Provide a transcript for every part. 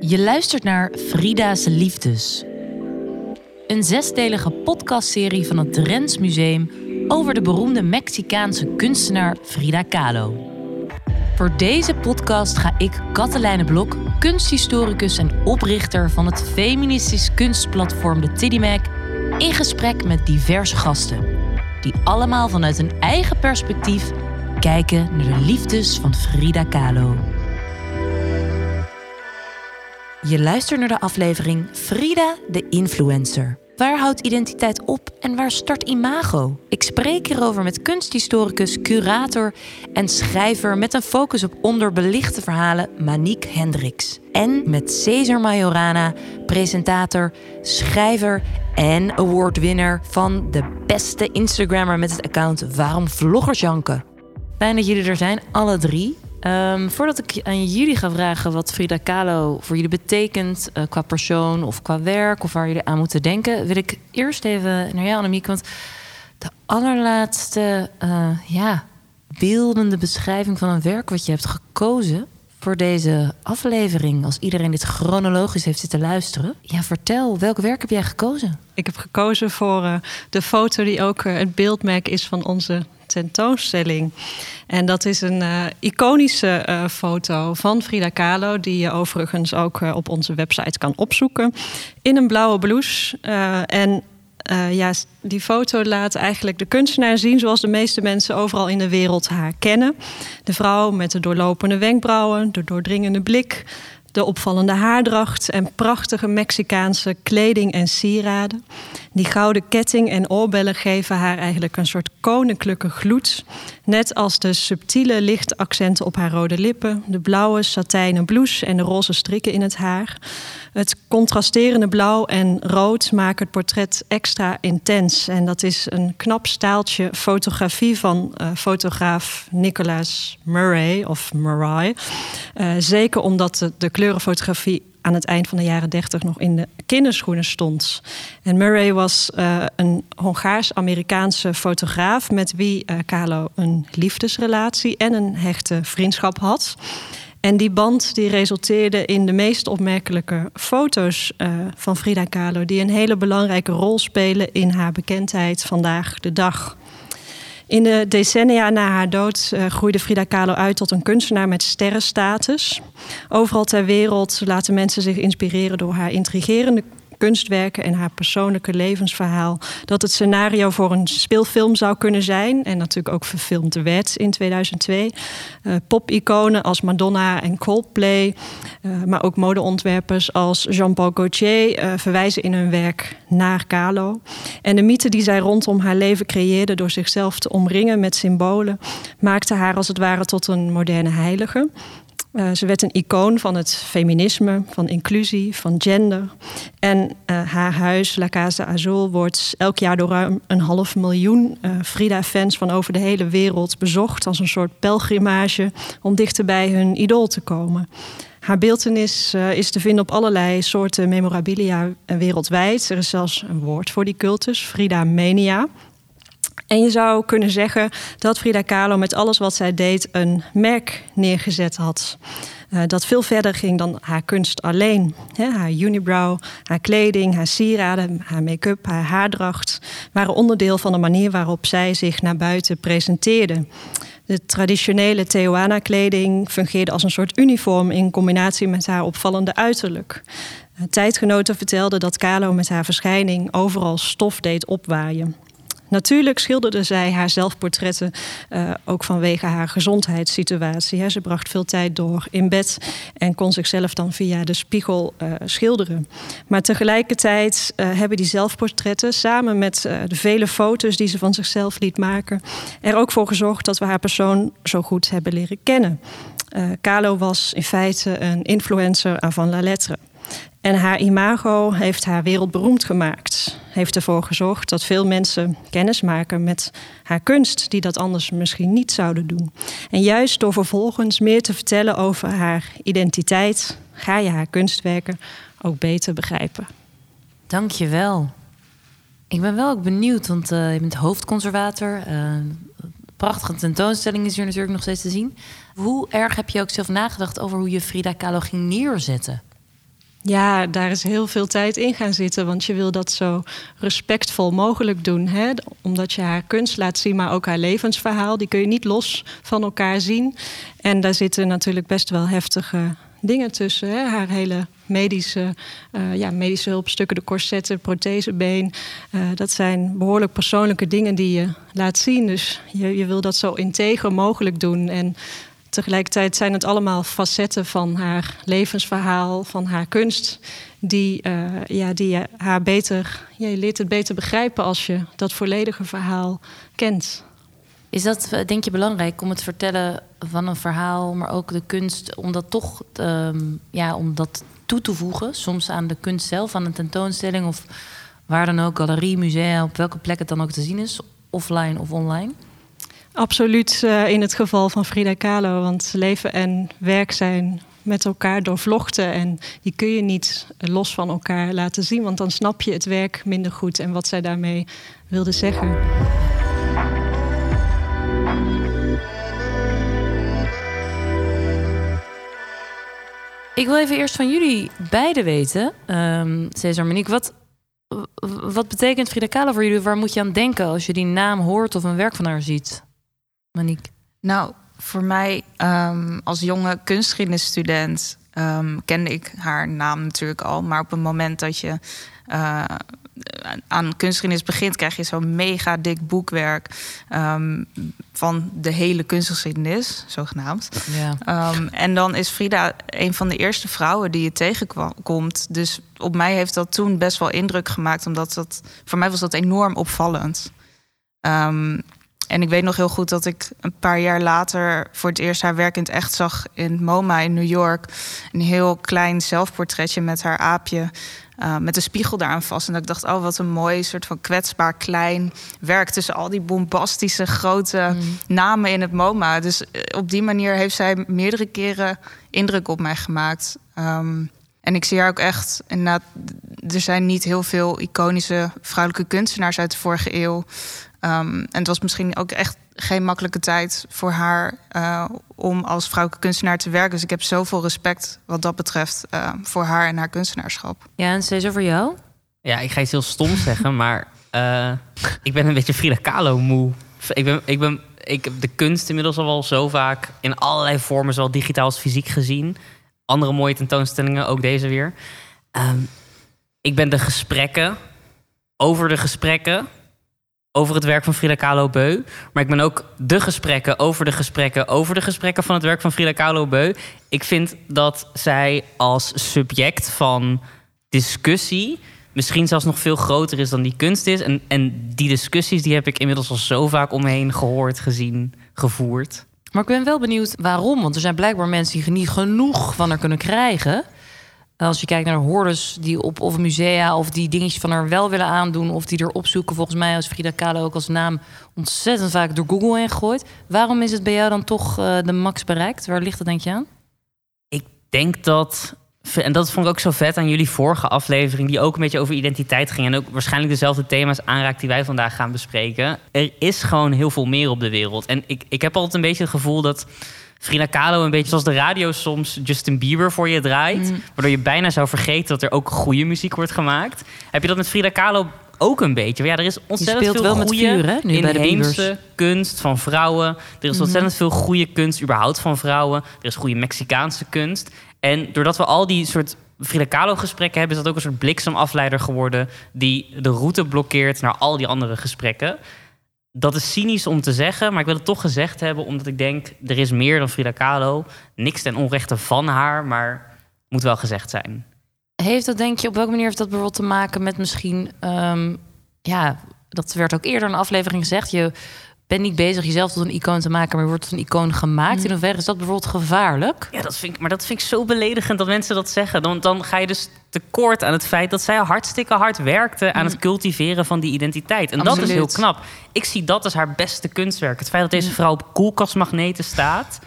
Je luistert naar Frida's Liefdes. Een zesdelige podcastserie van het Drents Museum over de beroemde Mexicaanse kunstenaar Frida Kahlo. Voor deze podcast ga ik, Katelijne Blok, kunsthistoricus en oprichter van het feministisch kunstplatform de Tiddy Mac, in gesprek met diverse gasten, die allemaal vanuit een eigen perspectief kijken naar de liefdes van Frida Kahlo. Je luistert naar de aflevering Frida de Influencer. Waar houdt identiteit op en waar start imago? Ik spreek hierover met kunsthistoricus, curator en schrijver met een focus op onderbelichte verhalen Maniek Hendricks. En met Cesar Majorana, presentator, schrijver en awardwinner van de beste Instagrammer met het account Waarom Vloggers Janken. Fijn dat jullie er zijn, alle drie. Um, voordat ik aan jullie ga vragen wat Frida Kahlo voor jullie betekent, uh, qua persoon of qua werk, of waar jullie aan moeten denken, wil ik eerst even naar jou, Annemiek. Want de allerlaatste uh, ja, beeldende beschrijving van een werk wat je hebt gekozen voor deze aflevering, als iedereen dit chronologisch heeft zitten luisteren. Ja, vertel, welk werk heb jij gekozen? Ik heb gekozen voor uh, de foto die ook het beeldmerk is van onze tentoonstelling. En dat is een uh, iconische uh, foto van Frida Kahlo, die je overigens ook uh, op onze website kan opzoeken. In een blauwe blouse. en ja, die foto laat eigenlijk de kunstenaar zien zoals de meeste mensen overal in de wereld haar kennen. De vrouw met de doorlopende wenkbrauwen, de doordringende blik, de opvallende haardracht en prachtige Mexicaanse kleding en sieraden. Die gouden ketting en oorbellen geven haar eigenlijk een soort koninklijke gloed. Net als de subtiele lichtaccenten op haar rode lippen, de blauwe satijnen blouse en de roze strikken in het haar. Het contrasterende blauw en rood maken het portret extra intens. En dat is een knap staaltje fotografie van uh, fotograaf Nicholas Murray of Murray. Uh, zeker omdat de kleurenfotografie aan het eind van de jaren 30 nog in de kinderschoenen stond. En Murray was uh, een Hongaars-Amerikaanse fotograaf met wie uh, Kahlo een liefdesrelatie en een hechte vriendschap had. En die band die resulteerde in de meest opmerkelijke foto's uh, van Frida Kahlo, die een hele belangrijke rol spelen in haar bekendheid vandaag de dag. In de decennia na haar dood uh, groeide Frida Kahlo uit tot een kunstenaar met sterrenstatus. Overal ter wereld laten mensen zich inspireren door haar intrigerende kunstwerken en haar persoonlijke levensverhaal. Dat het scenario voor een speelfilm zou kunnen zijn. En natuurlijk ook verfilmd werd in 2002. Uh, Pop-iconen als Madonna en Coldplay. Uh, maar ook modeontwerpers als Jean-Paul Gaultier uh, verwijzen in hun werk naar Kahlo. En de mythe die zij rondom haar leven creëerde door zichzelf te omringen met symbolen, maakte haar als het ware tot een moderne heilige. Uh, ze werd een icoon van het feminisme, van inclusie, van gender. En uh, haar huis, La Casa Azul, wordt elk jaar door ruim een half miljoen uh, Frida-fans van over de hele wereld bezocht als een soort pelgrimage om dichter bij hun idool te komen. Haar beeldenis is te vinden op allerlei soorten memorabilia wereldwijd. Er is zelfs een woord voor die cultus, Frida Mania. En je zou kunnen zeggen dat Frida Kahlo met alles wat zij deed een merk neergezet had. Uh, dat veel verder ging dan haar kunst alleen. Haar unibrow, haar kleding, haar sieraden, haar make-up, haar haardracht waren onderdeel van de manier waarop zij zich naar buiten presenteerde. De traditionele Teoana-kleding fungeerde als een soort uniform in combinatie met haar opvallende uiterlijk. Tijdgenoten vertelden dat Kahlo met haar verschijning overal stof deed opwaaien. Natuurlijk schilderde zij haar zelfportretten uh, ook vanwege haar gezondheidssituatie. Ze bracht veel tijd door in bed en kon zichzelf dan via de spiegel uh, schilderen. Maar tegelijkertijd uh, hebben die zelfportretten samen met de vele foto's die ze van zichzelf liet maken, er ook voor gezorgd dat we haar persoon zo goed hebben leren kennen. Kahlo was in feite een influencer van la lettre. En haar imago heeft haar wereldberoemd gemaakt. Heeft ervoor gezorgd dat veel mensen kennis maken met haar kunst, die dat anders misschien niet zouden doen. En juist door vervolgens meer te vertellen over haar identiteit, ga je haar kunstwerken ook beter begrijpen. Dank je wel. Ik ben wel ook benieuwd, want uh, je bent hoofdconservator. Uh, prachtige tentoonstelling is hier natuurlijk nog steeds te zien. Hoe erg heb je ook zelf nagedacht over hoe je Frida Kahlo ging neerzetten? Ja, daar is heel veel tijd in gaan zitten. Want je wil dat zo respectvol mogelijk doen. Hè? Omdat je haar kunst laat zien, maar ook haar levensverhaal. Die kun je niet los van elkaar zien. En daar zitten natuurlijk best wel heftige dingen tussen. Hè? Haar hele medische, uh, ja, medische hulpstukken, de corsetten, prothesebeen. Uh, dat zijn behoorlijk persoonlijke dingen die je laat zien. Dus je, je wil dat zo integer mogelijk doen. En tegelijkertijd zijn het allemaal facetten van haar levensverhaal, van haar kunst. Die, uh, ja, die haar beter, je leert het beter begrijpen als je dat volledige verhaal kent. Is dat, denk je, belangrijk om het vertellen van een verhaal, maar ook de kunst, om dat toch um, ja, om dat toe te voegen, soms aan de kunst zelf, aan een tentoonstelling of waar dan ook, galerie, musea, op welke plek het dan ook te zien is, offline of online? Absoluut uh, in het geval van Frida Kahlo, want leven en werk zijn met elkaar doorvlochten en die kun je niet los van elkaar laten zien, want dan snap je het werk minder goed en wat zij daarmee wilde zeggen. Ik wil even eerst van jullie beiden weten, um, Cesar Monique, wat, wat betekent Frida Kahlo voor jullie? Waar moet je aan denken als je die naam hoort of een werk van haar ziet? Monique. Nou, voor mij um, als jonge kunstgeschiedenisstudent um, kende ik haar naam natuurlijk al. Maar op het moment dat je uh, aan kunstgeschiedenis begint, krijg je zo'n mega dik boekwerk um, van de hele kunstgeschiedenis, zogenaamd. Ja. Um, en dan is Frida een van de eerste vrouwen die je tegenkomt. Dus op mij heeft dat toen best wel indruk gemaakt, omdat dat voor mij was dat enorm opvallend. Um, en ik weet nog heel goed dat ik een paar jaar later voor het eerst haar werk in het echt zag in MoMA in New York. Een heel klein zelfportretje met haar aapje. Uh, met een spiegel daaraan vast. En dat ik dacht, oh, wat een mooi soort van kwetsbaar klein werk tussen al die bombastische grote mm. namen in het MoMA. Dus eh, op die manier heeft zij meerdere keren indruk op mij gemaakt. Um, en ik zie haar ook echt, inderdaad, er zijn niet heel veel iconische vrouwelijke kunstenaars uit de vorige eeuw. Um, en het was misschien ook echt geen makkelijke tijd voor haar uh, om als vrouwelijke kunstenaar te werken. Dus ik heb zoveel respect wat dat betreft uh, voor haar en haar kunstenaarschap. Ja, en Cesar, voor jou? Ja, ik ga iets heel stom zeggen, maar uh, ik ben een beetje Frida Kahlo moe. Ik, ben, ik, ben, ik heb de kunst inmiddels al wel zo vaak in allerlei vormen, zowel digitaal als fysiek gezien. Andere mooie tentoonstellingen, ook deze weer. Um, ik ben de gesprekken over de gesprekken over het werk van Frida Kahlo Beu. Maar ik ben ook de gesprekken over de gesprekken over de gesprekken van het werk van Frida Kahlo Beu. Ik vind dat zij als subject van discussie misschien zelfs nog veel groter is dan die kunst is. En, en die discussies die heb ik inmiddels al zo vaak om me heen gehoord, gezien, gevoerd. Maar ik ben wel benieuwd waarom. Want er zijn blijkbaar mensen die niet genoeg van haar kunnen krijgen. Als je kijkt naar hordes die op of musea of die dingetjes van haar wel willen aandoen of die er opzoeken, volgens mij als Frida Kahlo ook als naam ontzettend vaak door Google heen gegooid. Waarom is het bij jou dan toch uh, de max bereikt? Waar ligt dat denk je aan? Ik denk dat en dat vond ik ook zo vet aan jullie vorige aflevering, die ook een beetje over identiteit ging. En ook waarschijnlijk dezelfde thema's aanraakt die wij vandaag gaan bespreken. Er is gewoon heel veel meer op de wereld. En ik, ik heb altijd een beetje het gevoel dat Frida Kahlo een beetje zoals de radio soms Justin Bieber voor je draait. Mm. Waardoor je bijna zou vergeten dat er ook goede muziek wordt gemaakt. Heb je dat met Frida Kahlo ook een beetje? Ja, er is ontzettend veel wel goede vuur, hè, inheemse kunst van vrouwen. Er is mhm. ontzettend veel goede kunst überhaupt van vrouwen. Er is goede Mexicaanse kunst. En doordat we al die soort Frida Kahlo gesprekken hebben... is dat ook een soort bliksemafleider geworden... die de route blokkeert naar al die andere gesprekken dat is cynisch om te zeggen, maar ik wil het toch gezegd hebben, omdat ik denk, er is meer dan Frida Kahlo. Niks ten onrechte van haar, maar moet wel gezegd zijn. Heeft dat, denk je, op welke manier heeft dat bijvoorbeeld te maken met misschien, um, ja, dat werd ook eerder in een aflevering gezegd, je ben niet bezig jezelf tot een icoon te maken, maar wordt tot een icoon gemaakt. Mm. In hoeverre is dat bijvoorbeeld gevaarlijk? Ja, dat vind ik, maar dat vind ik zo beledigend dat mensen dat zeggen. Dan, dan ga je dus tekort aan het feit dat zij hartstikke hard werkte aan het mm. cultiveren van die identiteit. En dat is heel knap. Ik zie dat als haar beste kunstwerk. Het feit dat deze mm. vrouw op koelkastmagneten staat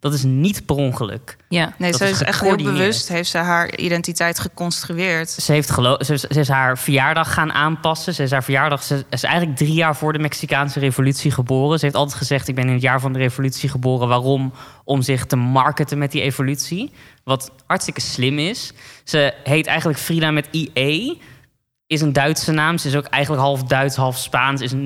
Dat is niet per ongeluk. Ja. Nee, Dat ze is echt heel bewust, heeft ze haar identiteit geconstrueerd. Ze, heeft gelo- ze, is- ze is haar verjaardag gaan aanpassen. Ze is haar verjaardag. Ze is eigenlijk drie jaar voor de Mexicaanse revolutie geboren. Ze heeft altijd gezegd: Ik ben in het jaar van de revolutie geboren. Waarom? Om zich te marketen met die evolutie. Wat hartstikke slim is. Ze heet eigenlijk Frida met IE. Is een Duitse naam. Ze is ook eigenlijk half Duits, half Spaans. Is 0%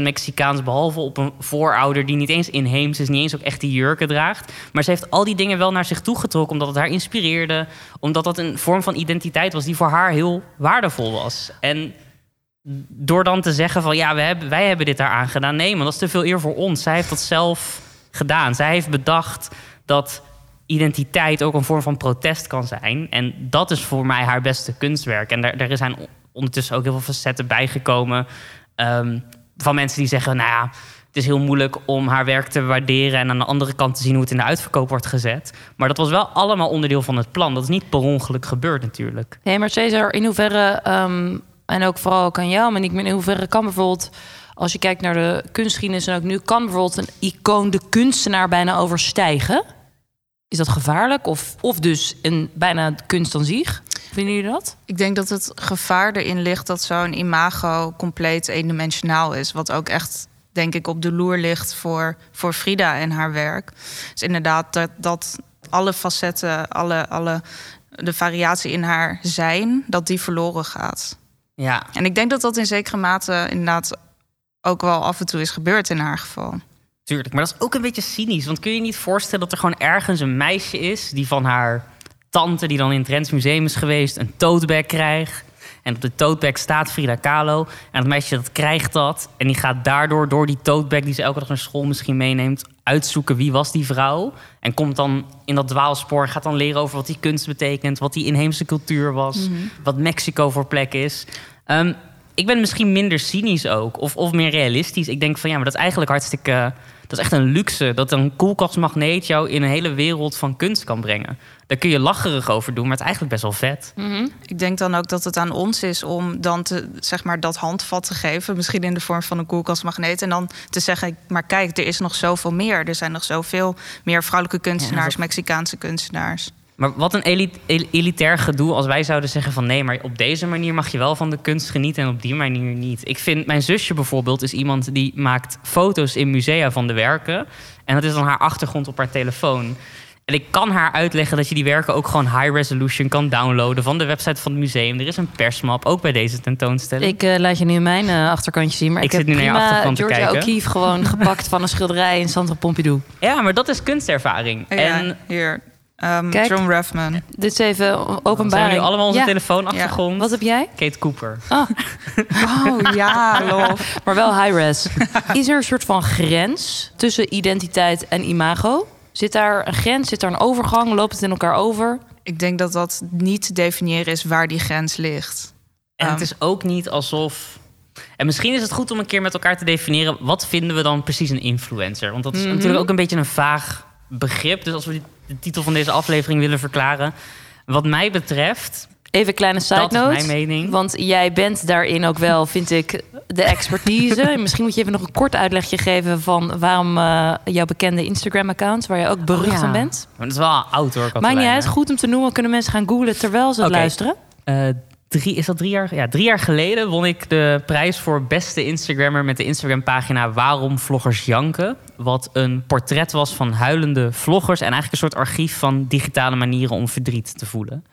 Mexicaans. Behalve op een voorouder die niet eens inheems is. Niet eens ook echt die jurken draagt. Maar ze heeft al die dingen wel naar zich toe getrokken. Omdat het haar inspireerde. Omdat dat een vorm van identiteit was die voor haar heel waardevol was. En door dan te zeggen van ja, we hebben, wij hebben dit daar aan gedaan. Nee, maar dat is te veel eer voor ons. Zij heeft dat zelf gedaan. Zij heeft bedacht dat identiteit ook een vorm van protest kan zijn. En dat is voor mij haar beste kunstwerk. En daar, daar zijn ondertussen ook heel veel facetten bijgekomen. ehm, van mensen die zeggen, nou ja, het is heel moeilijk om haar werk te waarderen... en aan de andere kant te zien hoe het in de uitverkoop wordt gezet. Maar dat was wel allemaal onderdeel van het plan. Dat is niet per ongeluk gebeurd natuurlijk. Nee, maar Cesar, in hoeverre, ehm, en ook vooral ook aan jou, maar niet meer in hoeverre kan bijvoorbeeld, als je kijkt naar de kunstgeschiedenis en ook nu, kan bijvoorbeeld een icoon de kunstenaar bijna overstijgen? Is dat gevaarlijk? Of, of dus een bijna kunst aan zich? Vinden jullie dat? Ik denk dat het gevaar erin ligt dat zo'n imago compleet eendimensionaal is. Wat ook echt, denk ik, op de loer ligt voor, voor Frida en haar werk. Dus inderdaad, dat, dat alle facetten, alle, alle de variatie in haar zijn, dat die verloren gaat. Ja, En ik denk dat dat in zekere mate inderdaad ook wel af en toe is gebeurd in haar geval. Tuurlijk, maar dat is ook een beetje cynisch. Want kun je je niet voorstellen dat er gewoon ergens een meisje is... die van haar tante, die dan in het Drents Museum is geweest... een tote-bag krijgt. En op de tote-bag staat Frida Kahlo. En dat meisje dat krijgt dat. En die gaat daardoor, door die tote-bag... die ze elke dag naar school misschien meeneemt... uitzoeken wie was die vrouw. En komt dan in dat dwaalspoor... en gaat dan leren over wat die kunst betekent... wat die inheemse cultuur was... wat Mexico voor plek is... Ehm, ik ben misschien minder cynisch ook, of, of meer realistisch. Ik denk van ja, maar dat is eigenlijk hartstikke. Dat is echt een luxe dat een koelkastmagneet jou in een hele wereld van kunst kan brengen. Daar kun je lacherig over doen, maar het is eigenlijk best wel vet. Ik denk dan ook dat het aan ons is om dan te, zeg maar, dat handvat te geven. Misschien in de vorm van een koelkastmagneet. En dan te zeggen, maar kijk, er is nog zoveel meer. Er zijn nog zoveel meer vrouwelijke kunstenaars, dat- Mexicaanse kunstenaars. Maar wat een eli- el- elitair gedoe als wij zouden zeggen van nee, maar op deze manier mag je wel van de kunst genieten en op die manier niet. Ik vind mijn zusje bijvoorbeeld is iemand die maakt foto's in musea van de werken. En dat is dan haar achtergrond op haar telefoon. En ik kan haar uitleggen dat je die werken ook gewoon high resolution kan downloaden van de website van het museum. Er is een persmap, ook bij deze tentoonstelling. Ik eh, laat je nu mijn eh, achterkantje zien, maar Ik ik, zit heb nu naar je prima achterkant te Georgia kijken. O'Keeffe gewoon gepakt van een schilderij in Centre Pompidou. Ja, maar dat is kunstervaring. Ja, En hier, ehm, Kijk. John Raffman. Dit is even zijn openbaring. nu allemaal onze Ja. telefoonachtergrond. Wat heb jij? Kate Cooper. Oh ja, lol. Maar wel high-res. Is er een soort van grens tussen identiteit en imago? Zit daar een grens? Zit daar een overgang? Loopt het in elkaar over? Ik denk dat dat niet te definiëren is waar die grens ligt. En het Ehm. is ook niet alsof. En misschien is het goed om een keer met elkaar te definiëren. wat vinden we dan precies een influencer? Want dat is Mhm. natuurlijk ook een beetje een vaag begrip. Dus als we de titel van deze aflevering willen verklaren. Wat mij betreft. Even een kleine side Dat is note. mijn mening. Want jij bent daarin ook wel, vind ik, de expertise. Misschien moet je even nog een kort uitlegje geven van waarom eh, jouw bekende Instagram-account, waar je ook berucht ja. aan bent. Maar dat is wel oud hoor. Maakt niet uit, goed om te noemen. Kunnen mensen gaan googlen terwijl ze het luisteren? Eh, drie, is dat drie jaar? Ja, drie jaar geleden won ik de prijs voor beste Instagrammer met de Instagram-pagina Waarom Vloggers Janken. Wat een portret was van huilende vloggers en eigenlijk een soort archief van digitale manieren om verdriet te voelen.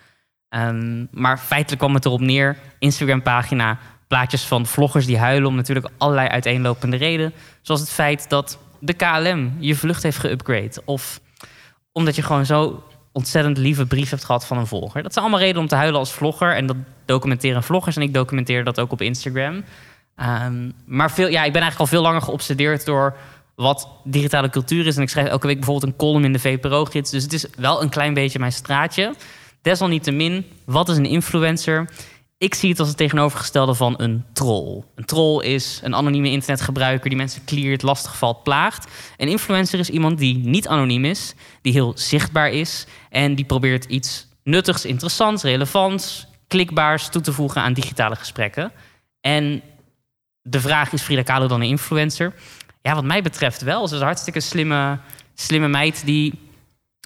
Ehm, maar feitelijk kwam het erop neer: Instagram-pagina, plaatjes van vloggers die huilen om natuurlijk allerlei uiteenlopende redenen. Zoals het feit dat de KLM je vlucht heeft geüpgrade. Of omdat je gewoon zo ontzettend lieve brief hebt gehad van een volger. Dat zijn allemaal redenen om te huilen als vlogger. En dat documenteren vloggers. En ik documenteer dat ook op Instagram. Ehm, maar veel, ja, ik ben eigenlijk al veel langer geobsedeerd door wat digitale cultuur is. En ik schrijf elke week bijvoorbeeld een column in de VPRO-gids. Dus het is wel een klein beetje mijn straatje. Desalniettemin, wat is een influencer? Ik zie het als het tegenovergestelde van een troll. Een troll is een anonieme internetgebruiker die mensen cleart, lastigvalt, plaagt. Een influencer is iemand die niet anoniem is, die heel zichtbaar is en die probeert iets nuttigs, interessants, relevants, klikbaars toe te voegen aan digitale gesprekken. En de vraag is Frida Kahlo dan een influencer? Ja, wat mij betreft wel. Ze is een hartstikke slimme, slimme meid die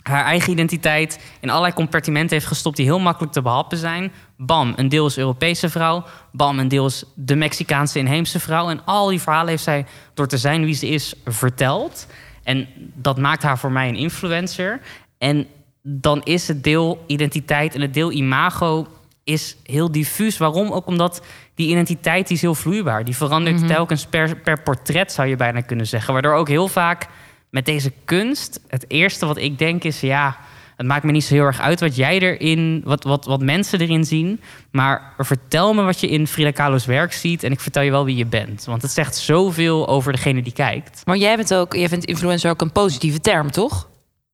haar eigen identiteit in allerlei compartimenten heeft gestopt die heel makkelijk te behappen zijn. Bam, een deel is Europese vrouw. Bam, een deel is de Mexicaanse inheemse vrouw. En al die verhalen heeft zij door te zijn wie ze is verteld. En dat maakt haar voor mij een influencer. En dan is het deel identiteit en het deel imago is heel diffuus. Waarom? Ook omdat die identiteit die is heel vloeibaar. Die verandert telkens per, per portret, zou je bijna kunnen zeggen. Waardoor ook heel vaak met deze kunst... het eerste wat ik denk is... ja, het maakt me niet zo heel erg uit wat jij erin... wat, wat, wat mensen erin zien. Maar vertel me wat je in Frida Kahlo's werk ziet... en ik vertel je wel wie je bent. Want het zegt zoveel over degene die kijkt. Maar jij bent ook, jij vindt influencer ook een positieve term, toch?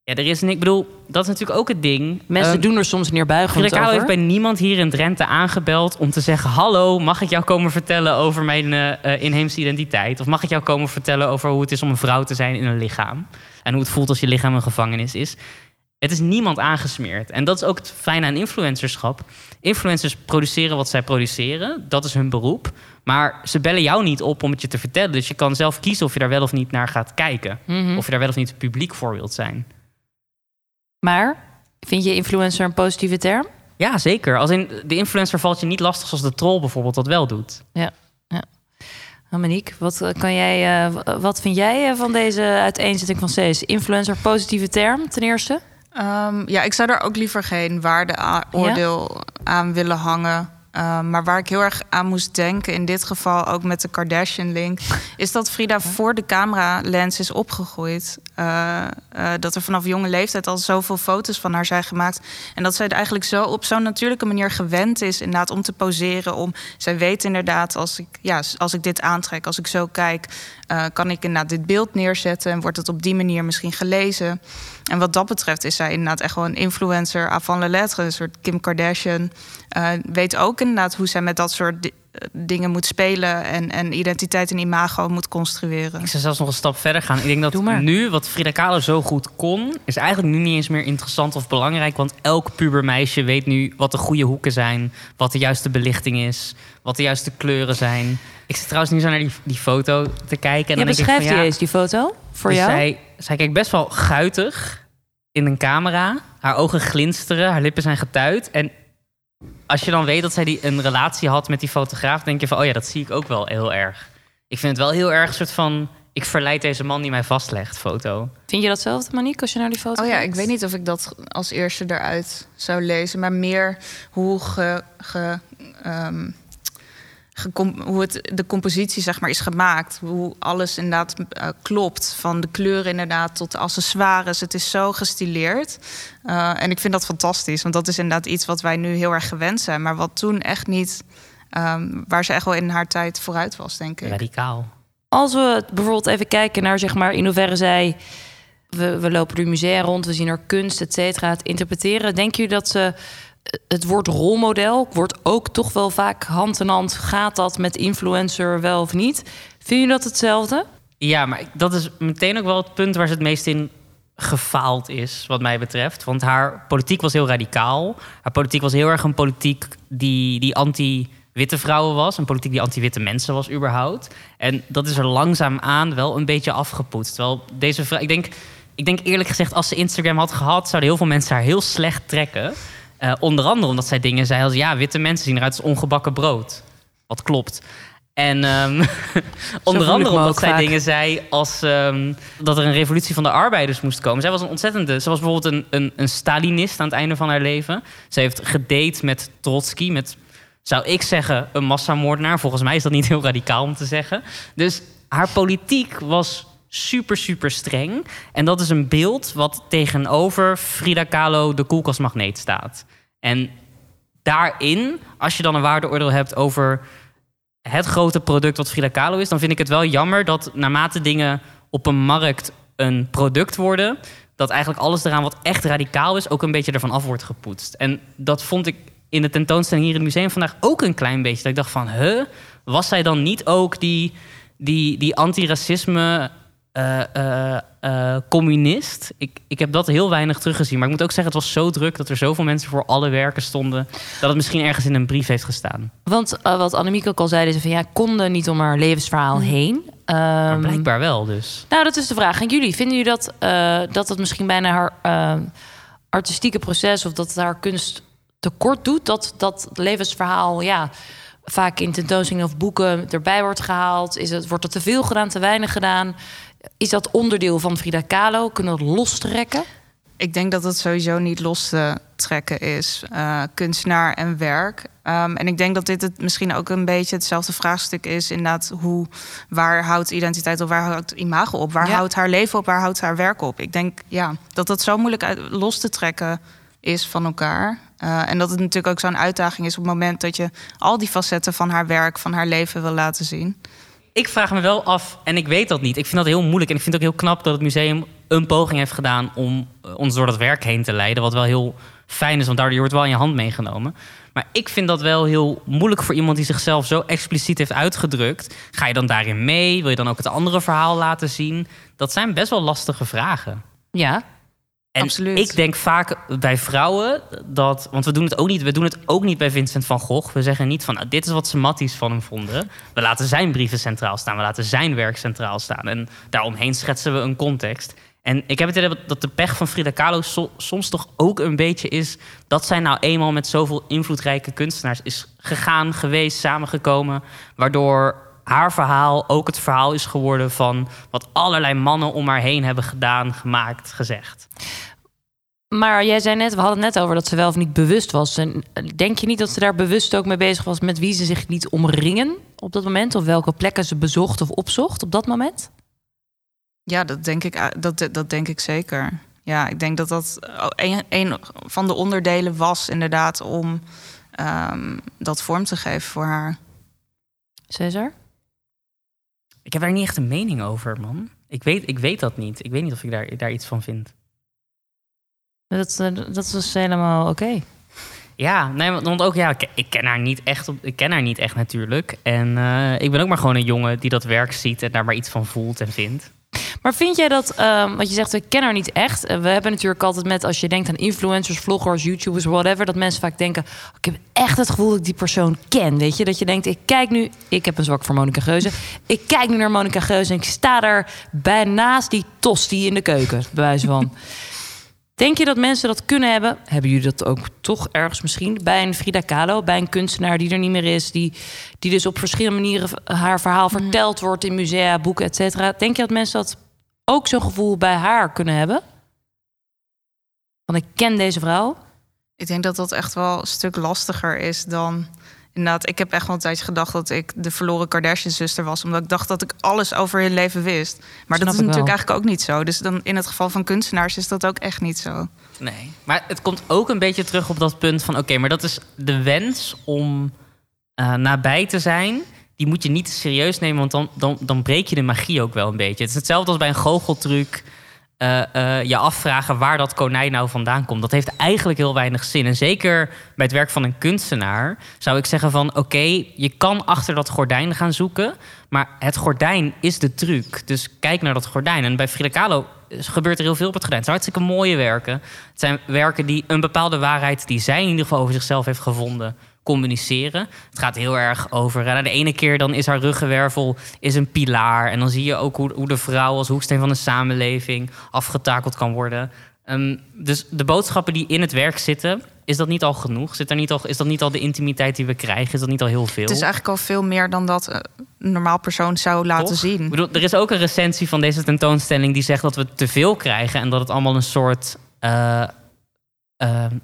Ja, er is, ik bedoel, dat is natuurlijk ook het ding. Mensen Ehm, doen er soms neerbuigend over. heeft bij niemand hier in Drenthe aangebeld om te zeggen: Hallo, mag ik jou komen vertellen over mijn eh, eh, inheemse identiteit? Of mag ik jou komen vertellen over hoe het is om een vrouw te zijn in een lichaam? En hoe het voelt als je lichaam een gevangenis is. Het is niemand aangesmeerd. En dat is ook het fijne aan influencerschap. Influencers produceren wat zij produceren. Dat is hun beroep. Maar ze bellen jou niet op om het je te vertellen. Dus je kan zelf kiezen of je daar wel of niet naar gaat kijken. Mhm. Of je daar wel of niet publiek voor wilt zijn. Maar, vind je influencer een positieve term? Ja, zeker. Als in, de influencer valt je niet lastig zoals de troll bijvoorbeeld dat wel doet. Nou, Monique, wat, eh, kan jij, eh, wat vind jij eh, van deze uiteenzetting van C's? Influencer, positieve term ten eerste? Ehm, ja, ik zou daar ook liever geen waardeoordeel aan willen hangen. Ehm, maar waar ik heel erg aan moest denken, in dit geval ook met de Kardashian-link, is dat Frida voor de camera-lens is opgegroeid. Eh, eh, dat er vanaf jonge leeftijd al zoveel foto's van haar zijn gemaakt. En dat zij er eigenlijk zo op zo'n natuurlijke manier gewend is, inderdaad, om te poseren. Om, zij weet inderdaad, als ik, ja, als ik dit aantrek, als ik zo kijk, eh, kan ik inderdaad dit beeld neerzetten en wordt het op die manier misschien gelezen. En wat dat betreft is zij inderdaad echt wel een influencer avant la lettre. Een soort Kim Kardashian. Eh, weet ook inderdaad hoe zij met dat soort di- eh, dingen moet spelen... En, en identiteit en imago moet construeren. Ik zou zelfs nog een stap verder gaan. Ik denk dat nu, wat Frida Kahlo zo goed kon... is eigenlijk nu niet eens meer interessant of belangrijk. Want elk pubermeisje weet nu wat de goede hoeken zijn... wat de juiste belichting is, wat de juiste kleuren zijn. Ik zit trouwens nu zo naar die, die foto te kijken. En Ja, dan denk ik beschrijf van, die ja, eens, die foto, voor dus jou. Zij, zij kijkt best wel guitig in een camera. Haar ogen glinsteren, haar lippen zijn getuid. En als je dan weet dat zij die, een relatie had met die fotograaf... denk je van, oh ja, dat zie ik ook wel heel erg. Ik vind het wel heel erg een soort van... ik verleid deze man die mij vastlegt, foto. Vind je datzelfde, Monique, als je naar die foto Oh ja, kijkt? ik weet niet of ik dat als eerste eruit zou lezen... maar meer hoe, ge, ge, ehm, hoe het, de compositie zeg maar, is gemaakt. Hoe alles inderdaad eh, klopt. Van de kleuren inderdaad tot de accessoires. Het is zo gestileerd. Eh, en ik vind dat fantastisch. Want dat is inderdaad iets wat wij nu heel erg gewend zijn. Maar wat toen echt niet... ehm, waar ze echt wel in haar tijd vooruit was, denk ik. Radicaal. Als we bijvoorbeeld even kijken naar zeg maar, in hoeverre zij... We, we lopen door musea rond, we zien er kunst, et cetera, het interpreteren. Denken jullie dat ze het woord rolmodel wordt ook toch wel vaak hand in hand? Gaat dat met influencer wel of niet? Vind je dat hetzelfde? Ja, maar dat is meteen ook wel het punt waar ze het meest in gefaald is, wat mij betreft. Want haar politiek was heel radicaal. Haar politiek was heel erg een politiek die, die anti-witte vrouwen was. Een politiek die anti-witte mensen was, überhaupt. En dat is er langzaamaan wel een beetje afgepoetst. Terwijl deze vrouw, ik denk, ik denk eerlijk gezegd, als ze Instagram had gehad, zouden heel veel mensen haar heel slecht trekken. Eh, onder andere omdat zij dingen zei als: ja, witte mensen zien eruit als ongebakken brood. Wat klopt. En ehm, onder andere omdat zij vaak. dingen zei als ehm, dat er een revolutie van de arbeiders moest komen. Zij was een ontzettende. Ze was bijvoorbeeld een, een, een Stalinist aan het einde van haar leven. Ze heeft gedate met Trotsky, met zou ik zeggen een massamoordenaar. Volgens mij is dat niet heel radicaal om te zeggen. Dus haar politiek was super, super streng. En dat is een beeld wat tegenover Frida Kahlo de koelkastmagneet staat. En daarin, als je dan een waardeoordeel hebt over het grote product wat Frida Kahlo is, dan vind ik het wel jammer dat naarmate dingen op een markt een product worden, dat eigenlijk alles eraan wat echt radicaal is, ook een beetje ervan af wordt gepoetst. En dat vond ik in de tentoonstelling hier in het museum vandaag ook een klein beetje. Dat ik dacht van, huh, was zij dan niet ook die, die, die antiracisme eh, communist? Ik, ik heb dat heel weinig teruggezien. Maar ik moet ook zeggen, het was zo druk dat er zoveel mensen voor alle werken stonden, dat het misschien ergens in een brief heeft gestaan. Want wat Annemiek ook al zei, is van ja, konden niet om haar levensverhaal heen. Maar Ehm, blijkbaar wel dus. nou, dat is de vraag. En jullie, vinden jullie dat, dat het misschien bijna haar artistieke proces... of dat het haar kunst tekort doet? Dat dat levensverhaal ja, vaak in tentoonstellingen of boeken erbij wordt gehaald? Is het, wordt er te veel gedaan, te weinig gedaan? Is dat onderdeel van Frida Kahlo? Kunnen we dat lostrekken? Ik denk dat het sowieso niet los te trekken is, eh, kunstenaar en werk. Ehm, en ik denk dat dit het misschien ook een beetje hetzelfde vraagstuk is. Inderdaad, hoe, waar houdt identiteit op, waar houdt imago op? Waar Ja. houdt haar leven op, waar houdt haar werk op? Ik denk ja, dat dat zo moeilijk uit, los te trekken is van elkaar. Eh, en dat het natuurlijk ook zo'n uitdaging is op het moment dat je al die facetten van haar werk, van haar leven wil laten zien. Ik vraag me wel af, en ik weet dat niet. Ik vind dat heel moeilijk. En ik vind het ook heel knap dat het museum een poging heeft gedaan om eh, ons door dat werk heen te leiden. Wat wel heel fijn is, want daardoor wordt wel in je hand meegenomen. Maar ik vind dat wel heel moeilijk voor iemand die zichzelf zo expliciet heeft uitgedrukt. Ga je dan daarin mee? Wil je dan ook het andere verhaal laten zien? Dat zijn best wel lastige vragen. Ja. En Absoluut. ik denk vaak bij vrouwen dat, want we doen het ook niet, we doen het ook niet bij Vincent van Gogh. We zeggen niet van, nou, dit is wat ze matties van hem vonden. We laten zijn brieven centraal staan, we laten zijn werk centraal staan. En daaromheen schetsen we een context. En ik heb het idee dat de pech van Frida Kahlo so- soms toch ook een beetje is dat zij nou eenmaal met zoveel invloedrijke kunstenaars is gegaan, geweest, samengekomen, waardoor haar verhaal ook het verhaal is geworden van wat allerlei mannen om haar heen hebben gedaan, gemaakt, gezegd. Maar jij zei net, we hadden het net over dat ze wel of niet bewust was. En eh, denk je niet dat ze daar bewust ook mee bezig was met wie ze zich liet omringen op dat moment? Of welke plekken ze bezocht of opzocht op dat moment? Ja, dat denk ik, eh, dat, dat denk ik zeker. Ja, ik denk dat dat een, een van de onderdelen was, inderdaad, om ehm, dat vorm te geven voor haar. Cesar? Ik heb daar niet echt een mening over, man. Ik weet, ik weet dat niet. Ik weet niet of ik daar, daar iets van vind. Dat, eh, dat is helemaal oké. Ja, nee, want- ook ja, ik, ken haar niet echt. Ik ken haar niet echt natuurlijk. En eh, ik ben ook maar gewoon een jongen die dat werk ziet en daar maar iets van voelt en vindt. Maar vind jij dat, ehm wat je zegt, we kennen haar niet echt. Eh, We hebben natuurlijk altijd met, als je denkt aan influencers, vloggers, YouTubers, whatever, dat mensen vaak denken, "Oh, ik heb echt het gevoel dat ik die persoon ken. Weet je, dat je denkt, ik kijk nu, ik heb een zwak voor Monica Geuze. Ik kijk nu naar Monica Geuze en ik sta daar bij naast die tosti in de keuken, bij wijze van. Denk je dat mensen dat kunnen hebben? Hebben jullie dat ook toch ergens misschien? Bij een Frida Kahlo, bij een kunstenaar die er niet meer is... die, die dus op verschillende manieren haar verhaal verteld wordt... in musea, boeken, et cetera. Denk je dat mensen dat ook zo'n gevoel bij haar kunnen hebben? Want ik ken deze vrouw. Ik denk dat dat echt wel een stuk lastiger is dan. Inderdaad, ik heb echt wel een tijdje gedacht dat ik de verloren Kardashian-zuster was. Omdat ik dacht dat ik alles over hun leven wist. Maar Snap dat is natuurlijk wel. eigenlijk ook niet zo. Dus dan in het geval van kunstenaars is dat ook echt niet zo. Nee. Maar het komt ook een beetje terug op dat punt van... oké, maar dat is de wens om eh, nabij te zijn... die moet je niet serieus nemen, want dan, dan, dan breek je de magie ook wel een beetje. Het is hetzelfde als bij een goocheltruc... eh, eh, je afvragen waar dat konijn nou vandaan komt. Dat heeft eigenlijk heel weinig zin. En zeker bij het werk van een kunstenaar zou ik zeggen van... oké, je kan achter dat gordijn gaan zoeken... maar het gordijn is de truc. Dus kijk naar dat gordijn. En bij Frida Kahlo gebeurt er heel veel op het gordijn. Het zijn hartstikke mooie werken. Het zijn werken die een bepaalde waarheid... die zij in ieder geval over zichzelf heeft gevonden communiceren. Het gaat heel erg over. eh, de ene keer dan is haar ruggenwervel is een pilaar. En dan zie je ook hoe, hoe de vrouw als hoeksteen van de samenleving afgetakeld kan worden. Ehm, dus de boodschappen die in het werk zitten, is dat niet al genoeg? Zit er niet al, is dat niet al de intimiteit die we krijgen? Is dat niet al heel veel? Het is eigenlijk al veel meer dan dat eh, een normaal persoon zou laten Toch? zien. Ik bedoel, er is ook een recensie van deze tentoonstelling die zegt dat we te veel krijgen en dat het allemaal een soort, eh,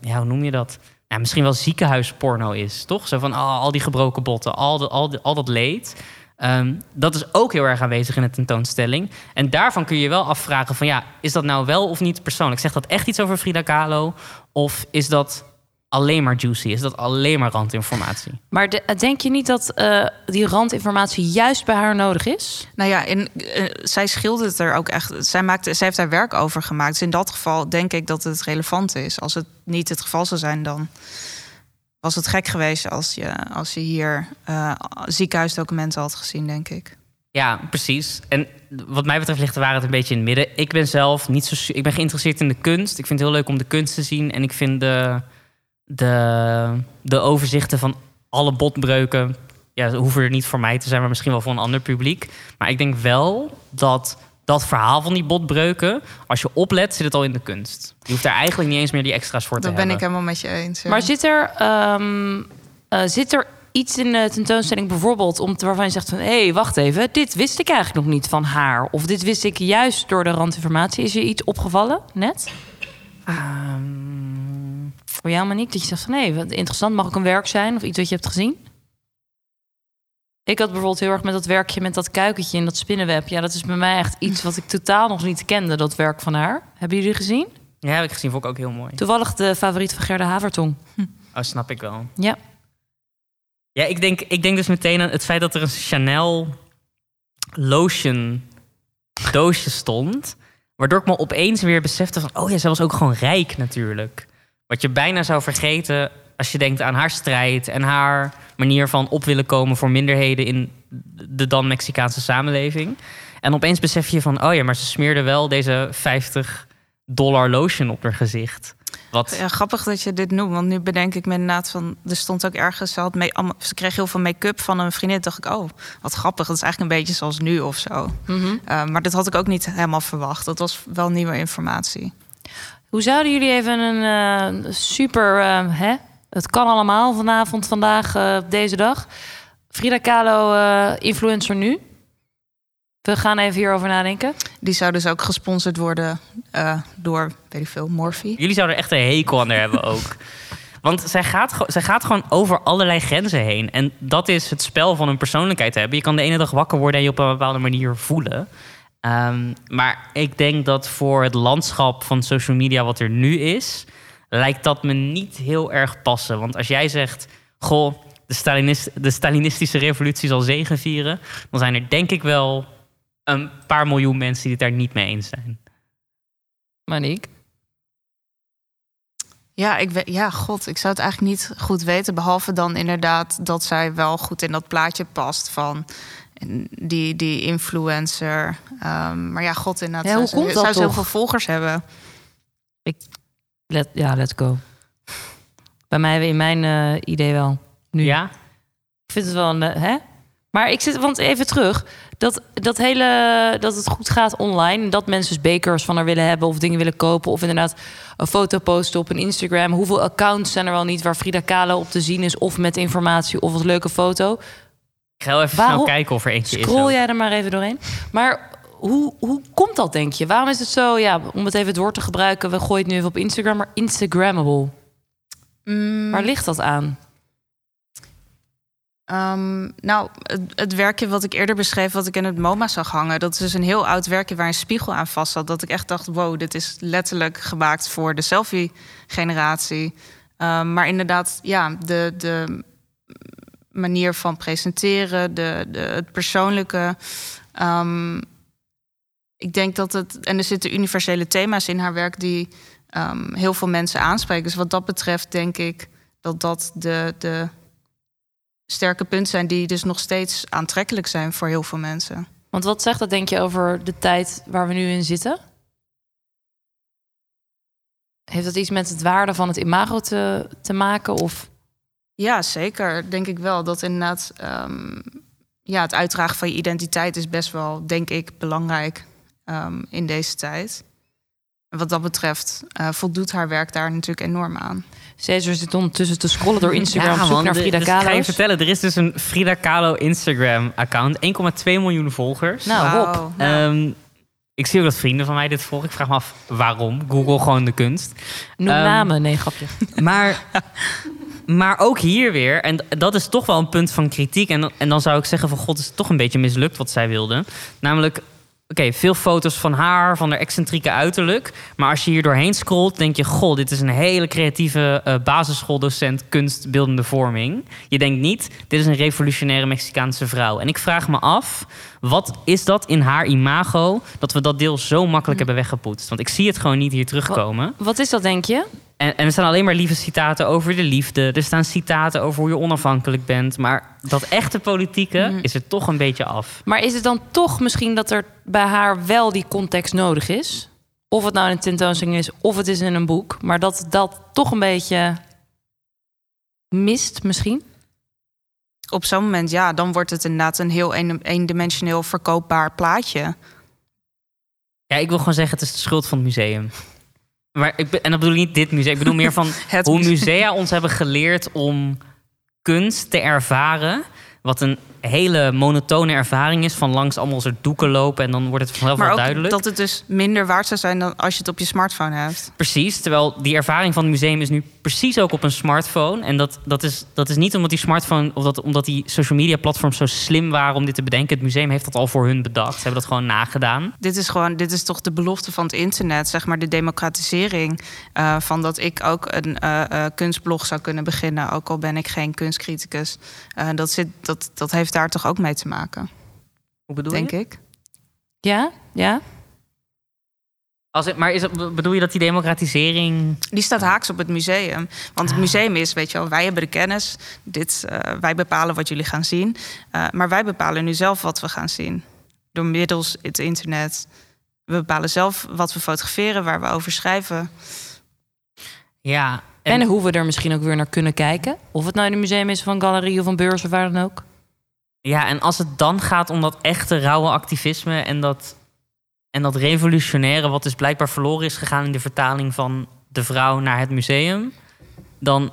ja, hoe noem je dat? Ja, misschien wel ziekenhuisporno is, toch? Zo van oh, al die gebroken botten, al, al, al dat leed. Ehm, dat is ook heel erg aanwezig in de tentoonstelling. En daarvan kun je wel afvragen van ja, is dat nou wel of niet persoonlijk? Zegt dat echt iets over Frida Kahlo? Of is dat alleen maar juicy? Is dat alleen maar randinformatie? Maar de- denk je niet dat eh, die randinformatie juist bij haar nodig is? Nou ja, in, eh, zij schildert er ook echt. Zij, maakte, zij heeft daar werk over gemaakt. Dus in dat geval denk ik dat het relevant is. Als het niet het geval zou zijn, dan was het gek geweest als je, als je hier eh, ziekenhuisdocumenten had gezien, denk ik. Ja, precies. En wat mij betreft ligt de waarheid een beetje in het midden. Ik ben zelf niet zo. Ik ben geïnteresseerd in de kunst. Ik vind het heel leuk om de kunst te zien. En ik vind de, de, de overzichten van alle botbreuken. Je ja, ze hoeven er niet voor mij te zijn, maar misschien wel voor een ander publiek. Maar ik denk wel dat dat verhaal van die botbreuken, als je oplet, zit het al in de kunst. Je hoeft daar eigenlijk niet eens meer die extra's voor te Dat ben hebben. ik helemaal met je eens. ja. Maar zit er, ehm, eh, zit er iets in de tentoonstelling bijvoorbeeld om te, waarvan je zegt van hé, hey, wacht even, dit wist ik eigenlijk nog niet van haar. Of dit wist ik juist door de randinformatie. Is je iets opgevallen net? Ehm, Voor jou, Monique, dat je zegt van hé, wat interessant, mag ook een werk zijn of iets wat je hebt gezien? Ik had bijvoorbeeld heel erg met dat werkje met dat kuikentje in dat spinnenweb. Ja, dat is bij mij echt iets wat ik totaal nog niet kende, dat werk van haar. Hebben jullie gezien? ja, heb ik gezien, vond ik ook heel mooi. Toevallig de favoriet van Gerda Havertong. Oh, snap ik wel. Ja. Ja, ik denk, ik denk dus meteen aan het feit dat er een Chanel lotion doosje stond. Waardoor ik me opeens weer besefte van... oh ja, zij was ook gewoon rijk natuurlijk. Wat je bijna zou vergeten als je denkt aan haar strijd... en haar manier van op willen komen voor minderheden... in de dan Mexicaanse samenleving. En opeens besef je van... oh ja, maar ze smeerde wel deze 50 dollar lotion op haar gezicht. Wat, Ja, grappig dat je dit noemt, want nu bedenk ik me inderdaad van... er stond ook ergens, ze, had mee, ze kreeg heel veel make-up van een vriendin. Dacht ik, oh, wat grappig. Dat is eigenlijk een beetje zoals nu of zo. Eh, maar dat had ik ook niet helemaal verwacht. Dat was wel nieuwe informatie. Hoe zouden jullie even een eh, super, eh, hè? Het kan allemaal vanavond, vandaag, eh, op deze dag. Frida Kahlo, eh, influencer nu. We gaan even hierover nadenken. Die zou dus ook gesponsord worden eh, door, weet ik veel, Morphe. Jullie zouden er echt een hekel aan haar hebben ook. Want zij gaat, zij gaat gewoon over allerlei grenzen heen. En dat is het spel van een persoonlijkheid hebben. Je kan de ene dag wakker worden en je op een bepaalde manier voelen. Ehm, maar ik denk dat voor het landschap van social media wat er nu is... lijkt dat me niet heel erg passen. Want als jij zegt... Goh, de, Stalinist, de Stalinistische revolutie zal zegenvieren... dan zijn er denk ik wel een paar miljoen mensen die het daar niet mee eens zijn. Monique. Ja, ik weet, ja, god, ik zou het eigenlijk niet goed weten. Behalve dan inderdaad dat zij wel goed in dat plaatje past van die, die influencer. Ehm, maar ja, god, inderdaad. Ja, hoe zou, komt ze, dat zou ze heel toch? veel volgers hebben? Let, ja, let's go. Bij mij in mijn eh, idee wel. Nu. Ja? Ik vind het wel een, eh, hè? Maar ik zit, want even terug. Dat, dat hele, dat het goed gaat online. Dat mensen dus bekers van haar willen hebben of dingen willen kopen. Of inderdaad een foto posten op een Instagram. Hoeveel accounts zijn er wel niet waar Frida Kahlo op te zien is? Of met informatie of een leuke foto. Ik ga wel even Waarom- snel kijken of er eentje is. Scroll jij er maar even doorheen. Maar hoe, hoe komt dat, denk je? Waarom is het zo, ja, om het even het woord te gebruiken... we gooien het nu even op Instagram, maar Instagrammable. Mm, Waar ligt dat aan? Ehm, nou, het, het werkje wat ik eerder beschreef, wat ik in het MoMA zag hangen, dat is dus een heel oud werkje waar een spiegel aan vast zat. Dat ik echt dacht, wow, dit is letterlijk gemaakt voor de selfie-generatie. Ehm, maar inderdaad, ja, de, de manier van presenteren, de, de, het persoonlijke. ehm, ik denk dat het. En er zitten universele thema's in haar werk die ehm, heel veel mensen aanspreken. Dus wat dat betreft denk ik dat dat de, de sterke punten zijn die dus nog steeds aantrekkelijk zijn voor heel veel mensen. Want wat zegt dat, denk je, over de tijd waar we nu in zitten? Heeft dat iets met het waarde van het imago te, te maken? Of Ja, zeker. Denk ik wel. Dat inderdaad, ehm, ja, het uitdragen van je identiteit is best wel, denk ik, belangrijk ehm, in deze tijd. En wat dat betreft eh, voldoet haar werk daar natuurlijk enorm aan. Cesar zit ondertussen te scrollen door Instagram op zoek man, naar Frida dus ik ga Kahlo. je vertellen, er is dus een Frida Kahlo Instagram-account. 1,2 miljoen volgers. Nou. Rob. Nou, Ehm, ik zie ook dat vrienden van mij dit volgen. Ik vraag me af waarom. Google gewoon de kunst. Noem namen. Nee, grapje. Maar, maar ook hier weer, en dat is toch wel een punt van kritiek. En, dan- en dan zou ik zeggen van god, is het toch een beetje mislukt wat zij wilde. Namelijk, oké, veel foto's van haar, van haar excentrieke uiterlijk. Maar als je hier doorheen scrolt, denk je... god, dit is een hele creatieve eh, basisschooldocent kunstbeeldende vorming. Je denkt niet, dit is een revolutionaire Mexicaanse vrouw. En ik vraag me af, wat is dat in haar imago... dat we dat deel zo makkelijk hebben weggepoetst? Want ik zie het gewoon niet hier terugkomen. Wat is dat, denk je? En, en er staan alleen maar lieve citaten over de liefde. Er staan citaten over hoe je onafhankelijk bent. Maar dat echte politieke is er toch een beetje af. Maar is het dan toch misschien dat er bij haar wel die context nodig is? Of het nou in een tentoonstelling is, of het is in een boek. Maar dat dat toch een beetje mist misschien? op zo'n moment, ja, dan wordt het inderdaad een heel een- eendimensioneel verkoopbaar plaatje. Ja, ik wil gewoon zeggen, het is de schuld van het museum. Maar ik, ben- en dat bedoel ik niet dit museum. Ik bedoel meer van hoe musea ons hebben geleerd om kunst te ervaren. Wat een hele monotone ervaring is. Van langs allemaal soort doeken lopen en dan wordt het vanzelf wel duidelijk. dat het dus minder waard zou zijn dan als je het op je smartphone hebt. Precies, terwijl die ervaring van het museum is nu precies ook op een smartphone. En dat, dat, is, dat is niet omdat die smartphone of dat, omdat die social media platforms zo slim waren om dit te bedenken. Het museum heeft dat al voor hun bedacht. Ze hebben dat gewoon nagedaan. Dit is gewoon, dit is toch de belofte van het internet, zeg maar de democratisering eh, van dat ik ook een eh, eh, kunstblog zou kunnen beginnen, ook al ben ik geen kunstcriticus. Dat, zit, dat, dat heeft daar toch ook mee te maken, Hoe bedoel denk je? ik. Ja? Ja? Als het, maar is het, bedoel je dat die democratisering... Die staat haaks op het museum. Want het museum is, weet je wel, wij hebben de kennis. Dit, eh, wij bepalen wat jullie gaan zien. Eh, maar wij bepalen nu zelf wat we gaan zien. Door middels het internet. We bepalen zelf wat we fotograferen, waar we over schrijven. Ja, En, hoe we er misschien ook weer naar kunnen kijken. Of het nou in een museum is van galerie of een beurs of waar dan ook. Ja, en als het dan gaat om dat echte rauwe activisme en dat, en dat revolutionaire, wat dus blijkbaar verloren is gegaan in de vertaling van de vrouw naar het museum, dan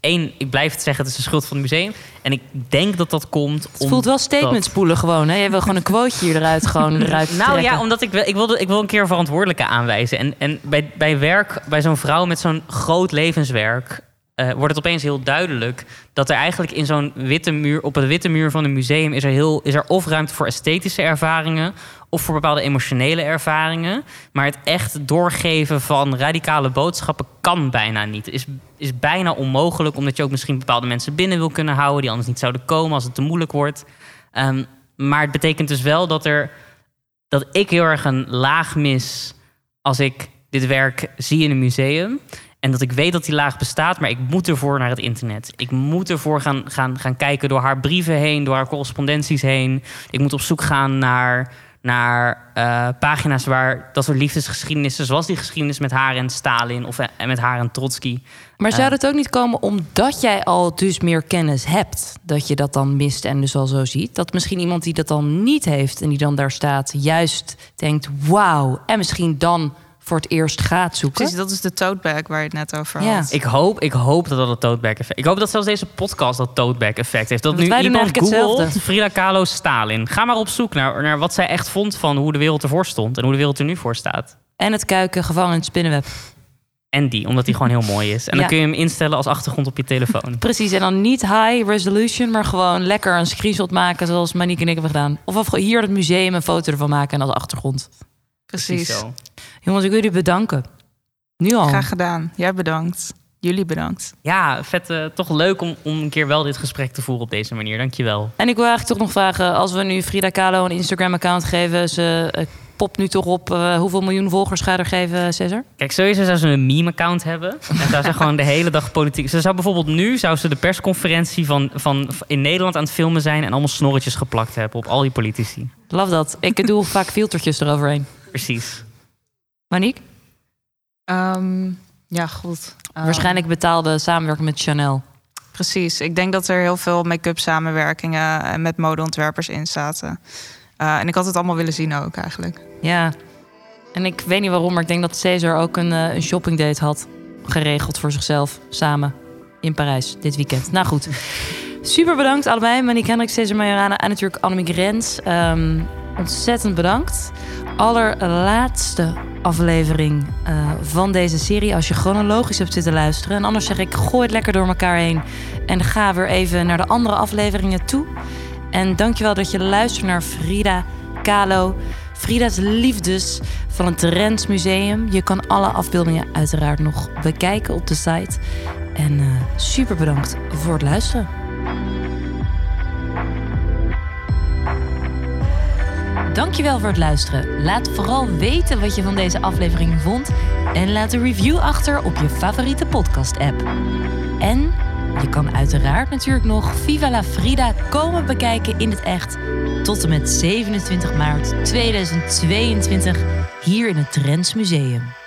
één, ik blijf het zeggen, het is de schuld van het museum. En ik denk dat dat komt. Het voelt wel statement spoelen gewoon. Hè? Je wil gewoon een quoteje hier eruit, gewoon eruit Nou trekken. ja, omdat ik, wil- ik, wilde, ik wil een keer verantwoordelijke aanwijzen. En, en bij, bij werk, bij zo'n vrouw met zo'n groot levenswerk, eh, wordt het opeens heel duidelijk dat er eigenlijk in zo'n witte muur, op de witte muur van een museum, is er, heel, is er of ruimte voor esthetische ervaringen of voor bepaalde emotionele ervaringen. Maar het echt doorgeven van radicale boodschappen kan bijna niet. Is, is bijna onmogelijk, omdat je ook misschien bepaalde mensen binnen wil kunnen houden die anders niet zouden komen als het te moeilijk wordt. Ehm, maar het betekent dus wel dat er dat ik heel erg een laag mis als ik dit werk zie in een museum. En dat ik weet dat die laag bestaat, maar ik moet ervoor naar het internet. Ik moet ervoor gaan, gaan, gaan kijken door haar brieven heen, door haar correspondenties heen. Ik moet op zoek gaan naar, naar eh, pagina's waar dat soort liefdesgeschiedenissen, zoals die geschiedenis met haar en Stalin of eh, met haar en Trotsky. Maar zou Eh. dat ook niet komen omdat jij al dus meer kennis hebt? Dat je dat dan mist en dus al zo ziet? Dat misschien iemand die dat dan niet heeft en die dan daar staat... juist denkt, wauw, en misschien dan voor het eerst gaat zoeken? Precies, dat is de tote bag waar je het net over Ja. had. Ik hoop, ik hoop dat dat het tote bag effect. Ik hoop dat zelfs deze podcast dat tote bag effect heeft. Dat Want nu iemand googelt hetzelfde. Frida Kahlo Stalin. Ga maar op zoek naar, naar wat zij echt vond van hoe de wereld ervoor stond en hoe de wereld er nu voor staat. En het kuiken gevangen in het spinnenweb. En die, omdat die gewoon heel mooi is. En dan kun je hem instellen als achtergrond op je telefoon. Precies, en dan niet high resolution, maar gewoon lekker een screenshot maken... zoals Manique en ik hebben gedaan. Of, of hier het museum een foto ervan maken en als achtergrond. Precies. zo. Jongens, ik wil jullie bedanken. Nu al. Graag gedaan. Jij bedankt. Jullie bedankt. Ja, vet. eh, toch leuk om, om een keer wel dit gesprek te voeren op deze manier. Dankjewel. En ik wil eigenlijk toch nog vragen... als we nu Frida Kahlo een Instagram-account geven... ze eh, popt nu toch op eh, hoeveel miljoen volgers ga je er geven, Cesar? Kijk, sowieso zou ze een meme-account hebben. En zou ze gewoon de hele dag politiek... Ze zou bijvoorbeeld nu zou ze de persconferentie van, van in Nederland aan het filmen zijn... en allemaal snorretjes geplakt hebben op al die politici. Love dat. Ik doe vaak filtertjes eroverheen. Precies. Manique? Ehm, ja, goed. Ehm, Waarschijnlijk betaalde samenwerking met Chanel. Precies. Ik denk dat er heel veel make-up samenwerkingen en met modeontwerpers in zaten. Eh, en ik had het allemaal willen zien ook eigenlijk. Ja. En ik weet niet waarom, maar ik denk dat Cesar ook een, eh, een shoppingdate had geregeld voor zichzelf. Samen in Parijs dit weekend. Nou goed. Super bedankt allebei. Monique Hendricks, Cesar Majorana en natuurlijk Annemiek Rens. Ehm, ontzettend bedankt. Allerlaatste aflevering eh, van deze serie. Als je chronologisch hebt zitten luisteren. En anders zeg ik, gooi het lekker door elkaar heen. En ga weer even naar de andere afleveringen toe. En dankjewel dat je luistert naar Frida Kahlo. Frida's Liefdes van het Trends Museum. Je kan alle afbeeldingen uiteraard nog bekijken op de site. En eh, super bedankt voor het luisteren. Dankjewel voor het luisteren. Laat vooral weten wat je van deze aflevering vond. En laat een review achter op je favoriete podcast-app. En je kan uiteraard natuurlijk nog Viva la Frida komen bekijken in het echt. Tot en met 27 maart 2022 hier in het Trends Museum.